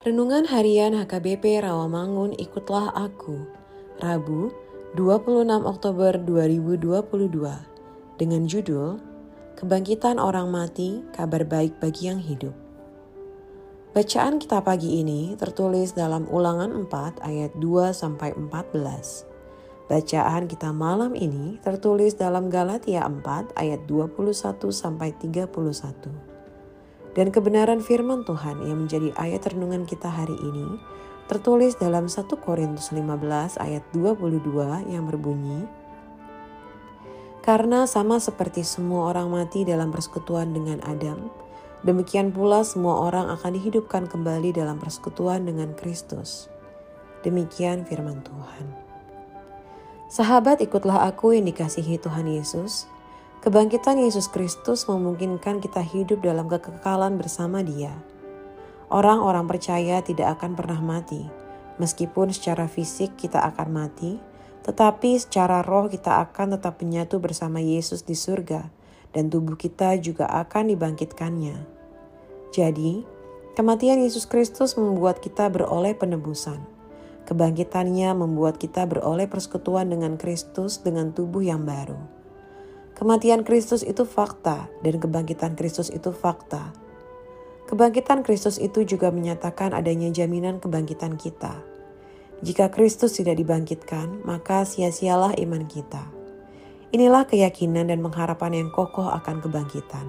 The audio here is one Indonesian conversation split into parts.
Renungan Harian HKBP Rawamangun Ikutlah Aku, Rabu 26 Oktober 2022, dengan judul Kebangkitan Orang Mati, Kabar Baik Bagi Yang Hidup. Bacaan kita pagi ini tertulis dalam ulangan 4 ayat 2-14. Bacaan kita malam ini tertulis dalam Galatia 4 ayat 21-31 dan kebenaran firman Tuhan yang menjadi ayat renungan kita hari ini tertulis dalam 1 Korintus 15 ayat 22 yang berbunyi Karena sama seperti semua orang mati dalam persekutuan dengan Adam, demikian pula semua orang akan dihidupkan kembali dalam persekutuan dengan Kristus. Demikian firman Tuhan. Sahabat ikutlah aku yang dikasihi Tuhan Yesus, Kebangkitan Yesus Kristus memungkinkan kita hidup dalam kekekalan bersama Dia. Orang-orang percaya tidak akan pernah mati, meskipun secara fisik kita akan mati, tetapi secara roh kita akan tetap menyatu bersama Yesus di surga, dan tubuh kita juga akan dibangkitkannya. Jadi, kematian Yesus Kristus membuat kita beroleh penebusan. Kebangkitannya membuat kita beroleh persekutuan dengan Kristus dengan tubuh yang baru. Kematian Kristus itu fakta dan kebangkitan Kristus itu fakta. Kebangkitan Kristus itu juga menyatakan adanya jaminan kebangkitan kita. Jika Kristus tidak dibangkitkan, maka sia-sialah iman kita. Inilah keyakinan dan pengharapan yang kokoh akan kebangkitan.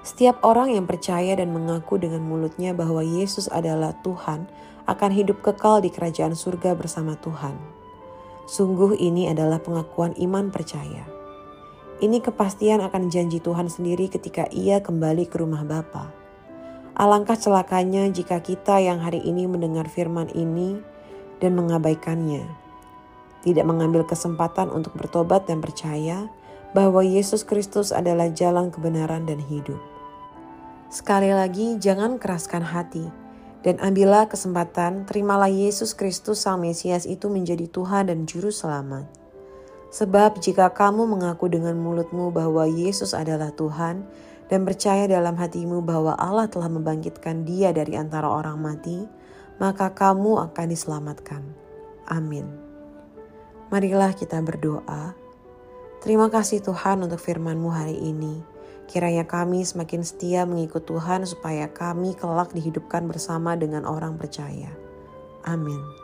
Setiap orang yang percaya dan mengaku dengan mulutnya bahwa Yesus adalah Tuhan akan hidup kekal di kerajaan surga bersama Tuhan. Sungguh ini adalah pengakuan iman percaya. Ini kepastian akan janji Tuhan sendiri ketika ia kembali ke rumah Bapa. Alangkah celakanya jika kita yang hari ini mendengar firman ini dan mengabaikannya. Tidak mengambil kesempatan untuk bertobat dan percaya bahwa Yesus Kristus adalah jalan kebenaran dan hidup. Sekali lagi, jangan keraskan hati dan ambillah kesempatan, terimalah Yesus Kristus Sang Mesias itu menjadi Tuhan dan Juru Selamat. Sebab jika kamu mengaku dengan mulutmu bahwa Yesus adalah Tuhan dan percaya dalam hatimu bahwa Allah telah membangkitkan dia dari antara orang mati, maka kamu akan diselamatkan. Amin. Marilah kita berdoa. Terima kasih Tuhan untuk firman-Mu hari ini. Kiranya kami semakin setia mengikut Tuhan supaya kami kelak dihidupkan bersama dengan orang percaya. Amin.